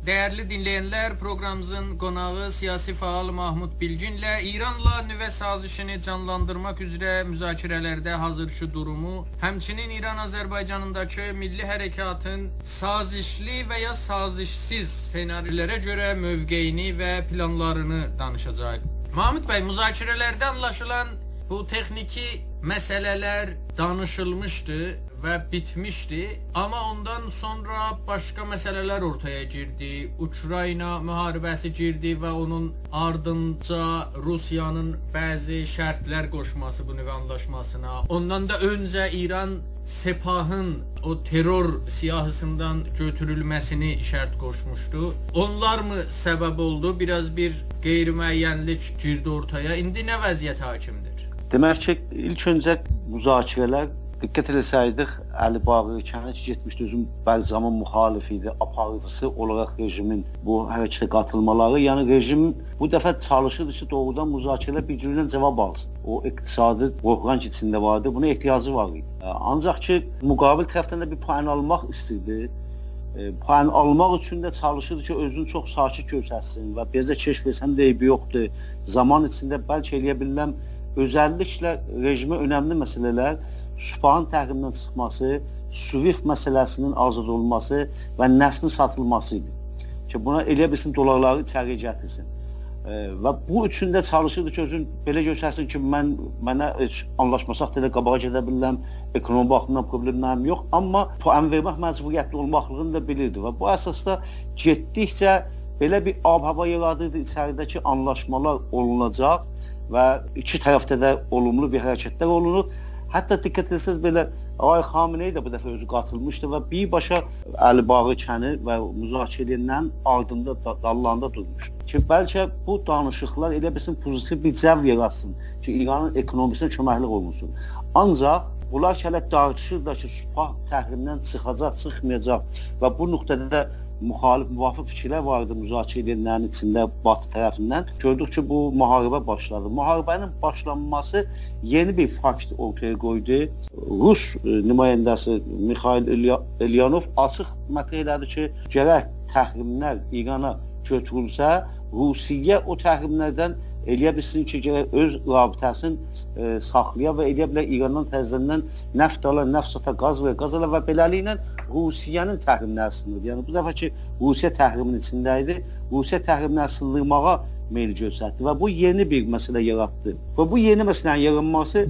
Dəyərli dinləyənlər, proqramımızın qonağı siyasi fəal Mahmud Bilginlə İranla nüvə sazişini canlandırmaq üzrə müzakirələrdə hazırki durumu, həmçinin İran-Azərbaycanındakı milli hərəkatın sazişli və ya sazişsiz ssenarilərə görə mövqeyini və planlarını danışacağıq. Mahmud bəy, müzakirələrdə anlaşılan bu texniki məsələlər danışılmışdı və bitmişdi. Amma ondan sonra başqa məsələlər ortaya girdi. Ukrayna müharibəsi girdi və onun ardınca Rusiyanın bəzi şərtlər qoşması bu nüvə anlaşmasına. Ondan da öncə İran Sepahın o terror siyahısından götürülməsini şərt qoşmuşdu. Onlar mı səbəb oldu? Biraz bir qeyri-müəyyənlik girdi ortaya. İndi nə vəziyyət hakimdir? Demək ki, ilk öncə müzakirələr diqqət etsəydik, Əli Bağır Kəniç getmişdi özün bəzi zaman müxalif idi, aparıcısı olaraq rejimin bu hərəkətə qatılmaları, yəni rejim bu dəfə çalışırdı ki, doğrudan müzakirə bir cürdən cavab alsın. O iqtisadi qorxanc içində vardı, buna ehtiyacı var idi. Ancaq ki, müqabil tərəfdən də bir payın almaq istirdi. E, payın almaq üçün də çalışırdı ki, özünü çox sakit göstərsin və bizə keşf etsən də eybi yoxdur. Zaman içində bəlkə eləyə bilərəm özəlliklə rejimə önəmli məsələlər Supahın təhrimindən çıxması, Swift məsələsinin azad olunması və neftin satılması idi. Ki buna elə bilsin dolarları içəriyə gətirsin. E, və bu üçün də çalışırdı ki, özün belə göstərsin ki, mən mənə heç anlaşmasaq da qabağa gedə bilirəm, ekonomi baxımından problemlərim yox, amma puan vermək məcburiyyətli olmaqlığını da bilirdi və bu əsasda getdikcə belə bir ab-hava yaradırdı içəridəki anlaşmalar olunacaq və iki tərəfdə də olumlu bir hərəkətlər olunur. Hətta diqqət etsəz belə Ağay Xameneyi də bu dəfə özü qatılmışdı və birbaşa Əli Bağı kəni və müzakirələrindən ardında dallarında durmuşdu. Ki bəlkə bu danışıqlar elə bilsin pozitiv bir cəv yaratsın ki, İranın ekonomisinə köməklik olunsun. Ancaq bunlar hələ tartışır da ki, Supah təhrimdən çıxacaq, çıxmayacaq və bu nöqtədə də müxalif, müvafiq fikirlər var idi müzakirə edilənlərin içində Batı tərəfindən. Gördük ki, bu müharibə başladı. Müharibənin başlanması yeni bir fakt ortaya qoydu. Rus e, nümayəndəsi Mikhail Elyanov açıq məqam elədi ki, gərək təhrimlər İrana götürülsə, Rusiya o təhrimlərdən eləyə bilsin ki, gərək öz rabitəsini e, saxlaya və eləyə bilər İrandan təzədən neft ala, neft sata, qaz və qaz ala və beləliklə Rusiyanın təhriminə sınırdı. Yəni bu dəfəki Rusiya təhriminin içində idi. Rusiya təhriminə sındırmağa meyl göstərdi və bu yeni bir məsələ yaratdı. Və bu yeni məsələnin yaranması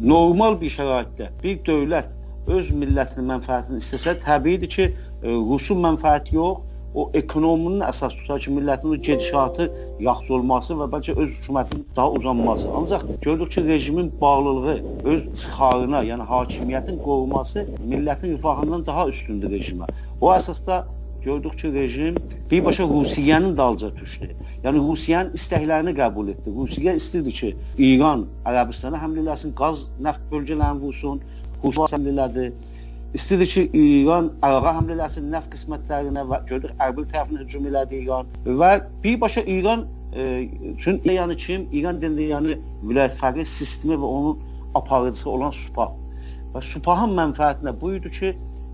normal bir şəraitdə bir dövlət öz millətinin mənfəətini istəsə, təbiidir ki, e, Rusun mənfəəti yox, o ekonominin əsas tutar ki, millətin o gedişatı yaxşı olması və bəlkə öz hökumətinin daha uzanması. Ancaq gördük ki, rejimin bağlılığı öz çıxarına, yəni hakimiyyətin qorunması millətin rifahından daha üstündür rejimə. O əsasda gördük ki, rejim birbaşa Rusiyanın dalca düşdü. Yəni Rusiyanın istəklərini qəbul etdi. Rusiya istirdi ki, İran Ərəbistana həmlə eləsin, qaz, neft bölgələrini vursun, Rusiya həmlə elədi. İstədi ki, İran Əraqa həmlə eləsin neft qismətlərinə və gördük Ərbil tərəfinə hücum elədi İran və birbaşa İran e, üçün yəni kim? İran dilində yəni vilayət fərqi sistemi və onun aparıcısı olan Supah. Və Supahın mənfəətinə bu idi ki,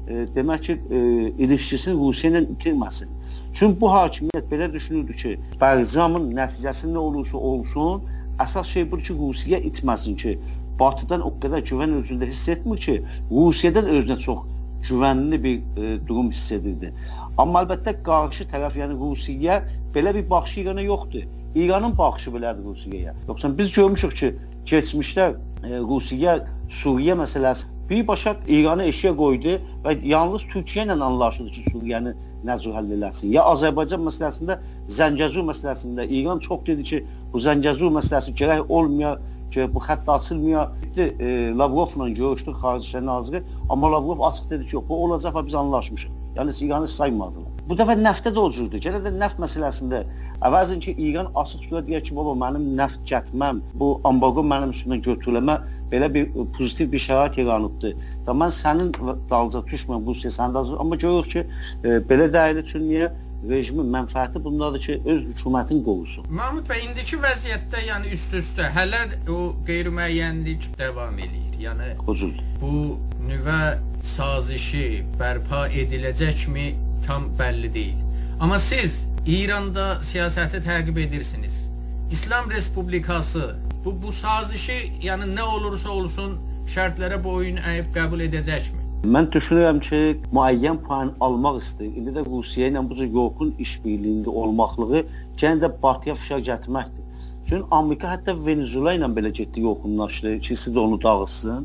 e, demək ki, e, ilişkisini Rusiya ilə itirməsin. Çünki bu hakimiyyət belə düşünürdü ki, Bərzamın nəticəsi nə olursa olsun, əsas şey budur ki, Rusiya itməsin ki, Batıdan o qədər güvən özündə hiss etmir ki, Rusiyadan özünə çox güvənli bir e, durum hiss edirdi. Amma əlbəttə qarşı tərəf, yəni Rusiya belə bir baxışı İrana yoxdur. İranın baxışı belədir Rusiyaya. Yoxsa biz görmüşük ki, keçmişdə e, Rusiya Suriyə məsələsi birbaşa İranı eşiyə qoydu və yalnız Türkiyə ilə anlaşıldı ki, Suriyəni nəzər həll eləsin. Ya Azərbaycan məsələsində, Zəngəzur məsələsində İran çox dedi ki, bu Zəngəzur məsələsi gərək olmaya ki, bu xətt açılmaya. E, Lavrovla görüşdük Xarici naziri, amma Lavrov açıq dedi ki, yox, bu olacaq və biz anlaşmışıq. Yəni İranı saymadılar. Bu dəfə nəftə də o cürdür. Gələ də nəft məsələsində əvəzin ki, İran açıq tutura deyək ki, baba mənim nəft gətməm, bu ambargo mənim üstümdən götürüləmə belə bir pozitiv bir şərait yaranıbdır. Da mən sənin dalca düşməm bu dalca, amma görürük ki, e, belə dəyilir üçün niyə? Rejimin mənfəəti bundadır ki, öz hökumətini qorusun. Mahmud bəy, indiki vəziyyətdə, yəni üst-üstə hələ o qeyri-müəyyənlik davam eləyir. Yəni Hocul. bu nüvə sazişi bərpa ediləcəkmi tam bəlli deyil. Amma siz İranda siyasəti təqib edirsiniz. İslam Respublikası bu bu sazişi, yəni nə olursa olsun şərtlərə boyun əyib qəbul edəcəkmi? Mən düşünürəm ki, müəyyən payın almaq istəyir. İndi də Rusiya ilə bu cür yoxun işbirliyində olmaqlığı yenə də Batıya fişar gətirməkdir. Çünki Amerika hətta Venezuela ilə belə getdi yoxunlaşdı ki, siz də onu dağıtsın.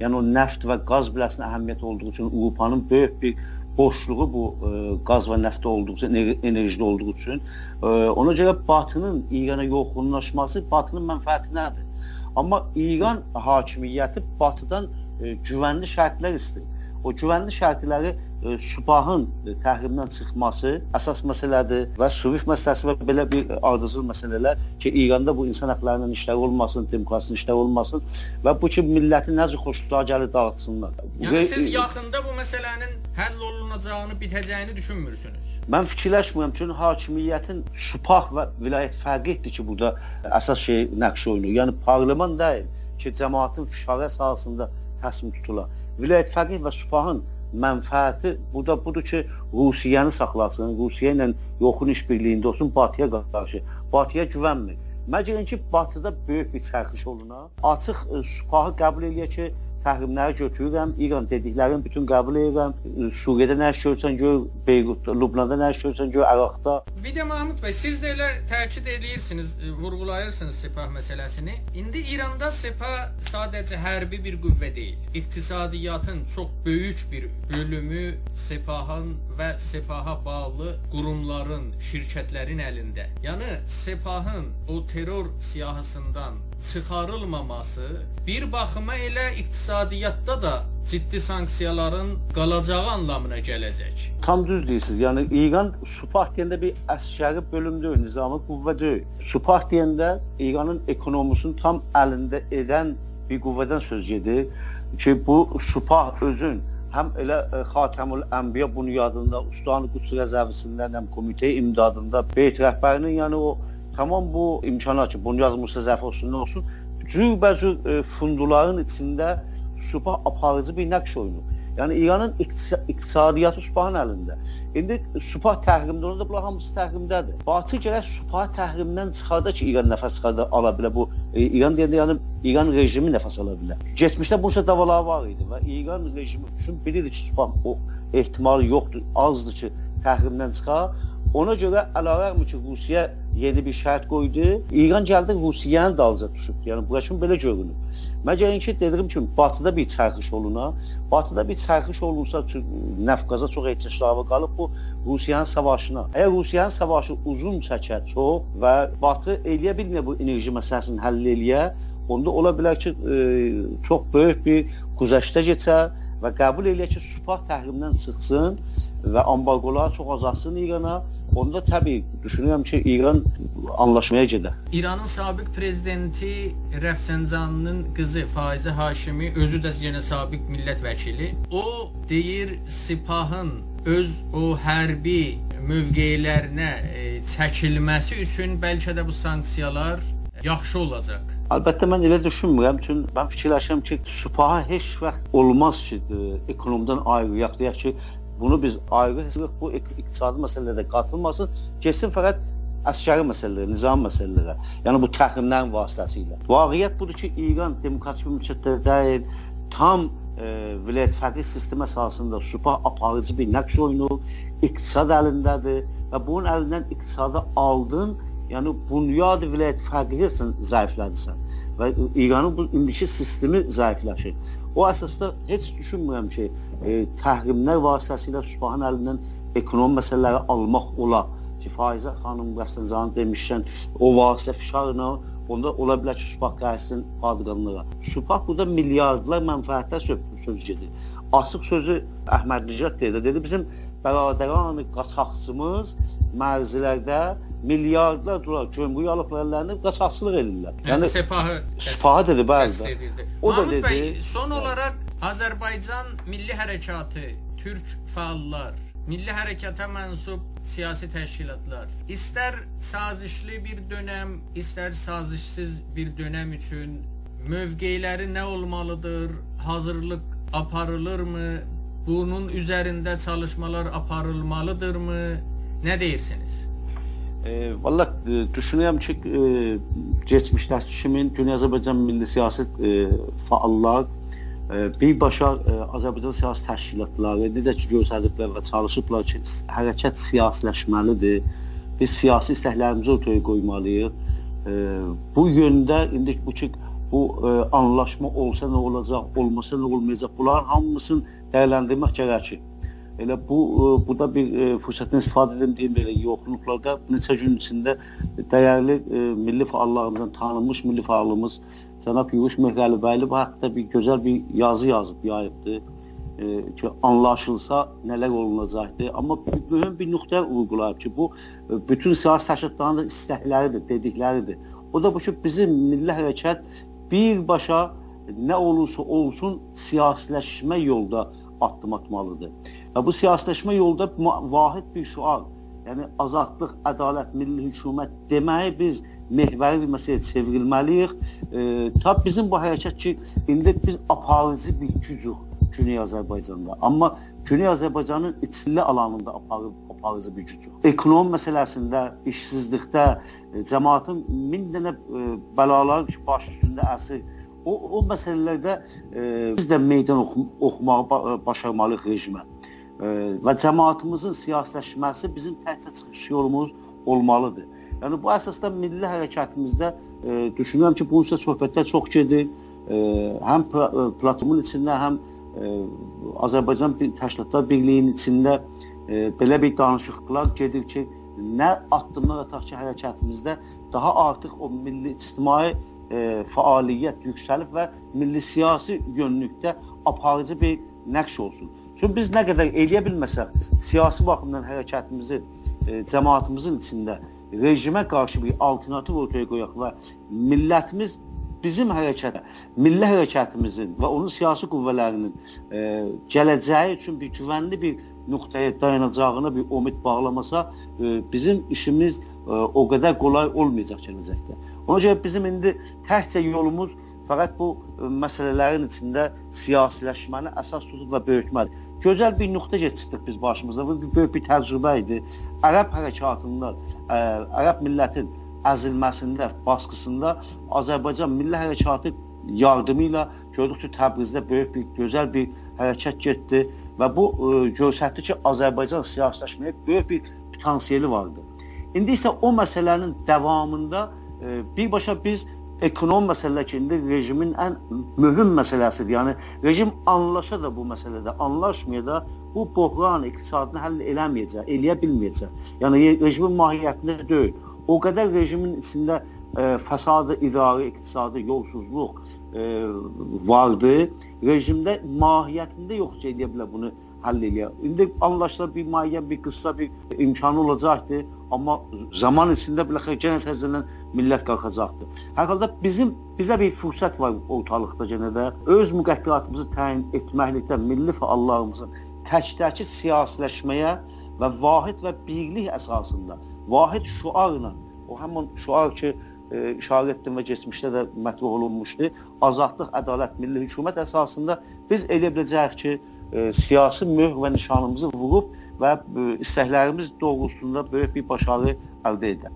Yəni o neft və qaz biləsinin əhəmiyyəti olduğu üçün Avropanın böyük bir boşluğu bu e, qaz və neftdə olduğu üçün, ener- enerjide olduğu üçün e, ona görə Batının İrana yoxunlaşması Batının mənfəəti nədir? Amma İran hakimiyyəti Batıdan e, güvənli şərtlər istəyir. O güvənli şərtləri e, Subahın e, təhrimdən çıxması əsas məsələdir və Suriq məsələsi və belə bir ardıcıl məsələlər ki, İranda bu insan hüquqlarının işləri olmasın, demokrasinin işləri olmasın və bu ki, millətin necə xoşluğa gəlir dağıtsınlar. Yəni Və- siz yaxında bu məsələnin həll olunacağını, bitəcəyini düşünmürsünüz. Mən fikirləşmirəm çünki hakimiyyətin Supah və vilayət fərqidir ki, burada əsas şey nəqş oynayır. Yəni parlament deyil ki, cəmaətin fişarə əsasında təsmin tutula. Vilayət fərqi və Supahın mənfəəti burada budur ki, Rusiyanı saxlasın, Rusiya ilə yoxun işbirliyində olsun Batıya qarşı. Batıya güvənmir. Məgər ki, Batıda böyük bir çərxiş oluna, açıq e, Supahı qəbul eləyir ki, təhrimləri götürürəm, İran dediklərini bütün qəbul edirəm. Suriyədə nə iş görürsən gör, Beyrutda, Lübnanda nə iş görürsən gör, Əraqda. Bir də Mahmud bəy, siz də elə təkid edirsiniz, e, vurğulayırsınız Sepah məsələsini. İndi İranda Sepah sadəcə hərbi bir qüvvə deyil. İqtisadiyyatın çox böyük bir bölümü Sepahın və Sepaha bağlı qurumların, şirkətlərin əlində. Yəni Sepahın o terror siyahısından çıxarılmaması bir baxıma elə iqtisadiyyatda da ciddi sanksiyaların qalacağı anlamına gələcək. Tam düz deyirsiniz. Yəni İran Supah deyəndə bir əskəri bölüm deyil, nizami qüvvə deyil. Supah deyəndə İranın ekonomisini tam əlində edən bir qüvvədən söz gedir ki, bu Supah özün həm elə e, Xatəmül Ənbiya bunyadında, Ustanı Quds rəzəvisindən, həm komitə imdadında Beyt rəhbərinin yəni o tamam bu imkanlar ki, bunyad Musa Zəfər olsun, cürbəcür e, funduların içində Supah aparıcı bir nəqş oynayır. Yəni İranın iqtisa- iqtisadiyyatı Supahın əlində. İndi Supah təhrimdə olanda bunlar hamısı təhrimdədir. Batı gərək Supah təhrimdən çıxarda ki, İran nəfəs çıxarda ala bilər. Bu e, İran deyəndə yəni İran rejimi nəfəs ala bilər. Keçmişdə bu davalar var idi və İran rejimi üçün bilirdi ki, Supah o ehtimal yoxdur, azdır ki, təhrimdən çıxar. Ona görə əlavə ki, Rusiya yeni bir şərt qoydu. İran gəldi Rusiyanın dalınca düşüb. Yəni bura kimi belə görünür. Məgər ki, dediyim kimi Batıda bir çərxiş oluna, Batıda bir çərxiş olunsa Nəfqaza çox ehtiyacları qalıb bu Rusiyanın savaşına. Əgər Rusiyanın savaşı uzun çəkər çox və Batı eləyə bilmir bu enerji məsələsini həll eləyə, onda ola bilər ki, e, çox böyük bir güzəştə keçər və qəbul eləyək ki, Supah təhrimdən çıxsın və ambargolar çox azalsın İrana. Onda təbii düşünürəm ki, İran anlaşmaya gedər. İranın sabiq prezidenti Rəfsəncanının qızı Faizə Haşimi özü də yenə sabiq millət vəkili. O deyir Sipahın öz o hərbi mövqelərinə e, çəkilməsi üçün bəlkə də bu sanksiyalar yaxşı olacaq. Əlbəttə mən elə düşünmürəm, çünki mən fikirləşirəm ki, Supaha heç vaxt olmaz ki, e, ekonomidən ayrıyaq deyək ki, bunu biz ayrı hesab bu iqtisadi məsələlərdə qatılmasın, keçsin fəqət əskəri məsələlərə, nizam məsələlərə. Yəni bu təhrimlərin vasitəsilə. Vaqiət budur ki, İran demokratik bir müddətdə deyil, tam e, vilayət fərqi sistem əsasında Supah aparıcı bir nəqş oynayır, iqtisad əlindədir və bunun əlindən iqtisadı aldın, yəni bunyad vilayət fərqlisin zəiflədirsən və İranın bu indiki sistemi zəifləşir. O əsasda heç düşünmürəm ki, e, təhrimlər vasitəsilə Supahın əlindən ekonomi məsələləri almaq olar. Ki, Faizə xanım Rəfsəncanı demişkən, o vasitə fişarla onda ola bilər ki, Supah gəlsin padqanlığa. Supah burada milyardlar mənfəətlər söz, söz gedir. Açıq sözü Əhməd Nicat dedi, dedi bizim bəradəran qaçaqçımız mərzilərdə milyardlar dolar gömrük alıb əllərini qaçaqçılıq edirlər. Yəni Sepahı Supahı dedi edirdi. O da Mahmud bəy, dedi- son olaraq Azərbaycan Milli Hərəkatı, türk fəallar, milli hərəkata mənsub siyasi təşkilatlar istər sazişli bir dönəm, istər sazişsiz bir dönəm üçün mövqeləri nə olmalıdır? Hazırlıq aparılırmı? Bunun üzərində çalışmalar aparılmalıdırmı? Nə deyirsiniz? E, Valla e, düşünürəm ki, e, geçmişdəki kimin Güney Azərbaycan milli siyasi e, fəallar e, birbaşa e, Azərbaycan siyasi təşkilatları necə ki göstəriblər və çalışıblar ki, hərəkət siyasiləşməlidir. Biz siyasi istəklərimizi ortaya qoymalıyıq. E, bu yöndə indi bu ki bu e, anlaşma olsa nə olacaq, olmasa nə olmayacaq. Bunların hamısını dəyərləndirmək gərəkir. Elə bu e, bu da bir e, fürsətdən istifadə edim deyim belə yoxluqlarda neçə gün içində dəyərli e, milli fəallarımızdan tanınmış milli fəalımız cənab Yürüş Mehəlibəyli bu haqqda bir gözəl bir yazı yazıb yayıbdı. E, ki anlaşılsa nələr olunacaqdı. Amma mühüm bir nöqtə vurğulayıb ki, bu e, bütün siyasi təşkilatların da istəkləridir, dedikləridir. O da bu ki, bizim milli hərəkat birbaşa nə olursa olsun siyasiləşmə yolda addım atmalıdır. Və bu siyasiləşmə yolda vahid bir şüar, yəni azadlıq, ədalət, milli hökumət deməyi biz mehvəri bir məsələyə çevrilməliyik. E, ta bizim bu hərəkət ki, indi biz aparıcı bir gücük Güney Azərbaycanda. Amma Güney Azərbaycanın içli alanında aparı, aparıcı bir gücük. Ekonomi məsələsində, işsizlikdə, e, cəmaətin min dənə e, bəlalar ki, baş üstündə əsir o, o məsələlərdə e, biz də meydan oxum oxumağı ba başarmalıyıq rejimə. E, və cəmaətimizin siyasiləşməsi bizim təkcə çıxış yolumuz olmalıdır. Yəni bu əsasda milli hərəkətimizdə e, düşünürəm ki, bunun üstə söhbətlər çox gedir. E, həm pla e, platformun içində, həm e, Azərbaycan təşkilatlar birliyinin içində e, belə bir danışıqlar gedir ki, nə addımlar ataq ki, hərəkətimizdə daha artıq o milli ictimai e, fəaliyyət yüksəlib və milli siyasi yönlükdə aparıcı bir nəqş olsun. Çünki biz nə qədər eləyə bilməsək, siyasi baxımdan hərəkətimizi e, cəmaətimizin içində rejimə qarşı bir alternativ ortaya qoyaq və millətimiz bizim hərəkətə, milli hərəkətimizin və onun siyasi qüvvələrinin e, gələcəyi üçün bir güvənli bir nöqtəyə dayanacağına bir umid bağlamasa, e, bizim işimiz e, o qədər kolay olmayacaq gələcəkdə. Ona görə bizim indi təkcə yolumuz fəqət bu e, məsələlərin içində siyasiləşməni əsas tutub və böyütməli. Gözəl bir nöqtə keçirdik biz başımıza. Bu bir böyük bir təcrübə idi. Ərəb hərəkatında, ə, ərəb millətin əzilməsində, baskısında Azərbaycan milli hərəkatı yardımı ilə gördük ki, Təbrizdə böyük bir gözəl bir hərəkət getdi və bu ə, göstərdi ki, Azərbaycan siyasiləşməyə böyük bir potansiyeli vardı. İndi isə o məsələnin davamında e, birbaşa biz ekonom məsələlər ki, indi rejimin ən mühüm məsələsidir. Yəni rejim anlaşa da bu məsələdə, anlaşmaya da bu böhran iqtisadını həll eləməyəcək, eləyə bilməyəcək. Yəni re- rejimin mahiyyətində deyil. O qədər rejimin içində e, fəsadı, idarə, iqtisadi, yolsuzluq e, vardı. Rejimdə mahiyyətində yox ki, eləyə bilər bunu həll eləyə. İndi anlaşılan bir müəyyən bir qısa bir imkanı olacaqdı, amma zaman içində biləxə yenə təzədən millət qalxacaqdı. Hər halda bizim bizə bir fürsət var ortalıqda yenə də öz müqəddəratımızı təyin etməklikdə milli fəallarımızın tək-təkli siyasiləşməyə və vahid və birlik əsasında, vahid şüarla, o həmin şüar ki, e, işarə etdim və keçmişdə də mətbuh olunmuşdu. Azadlıq, ədalət, milli hökumət əsasında biz elə biləcəyik ki, e, siyasi möh və nişanımızı vurub və e, istəklərimiz doğrultusunda böyük bir başarı əldə edək.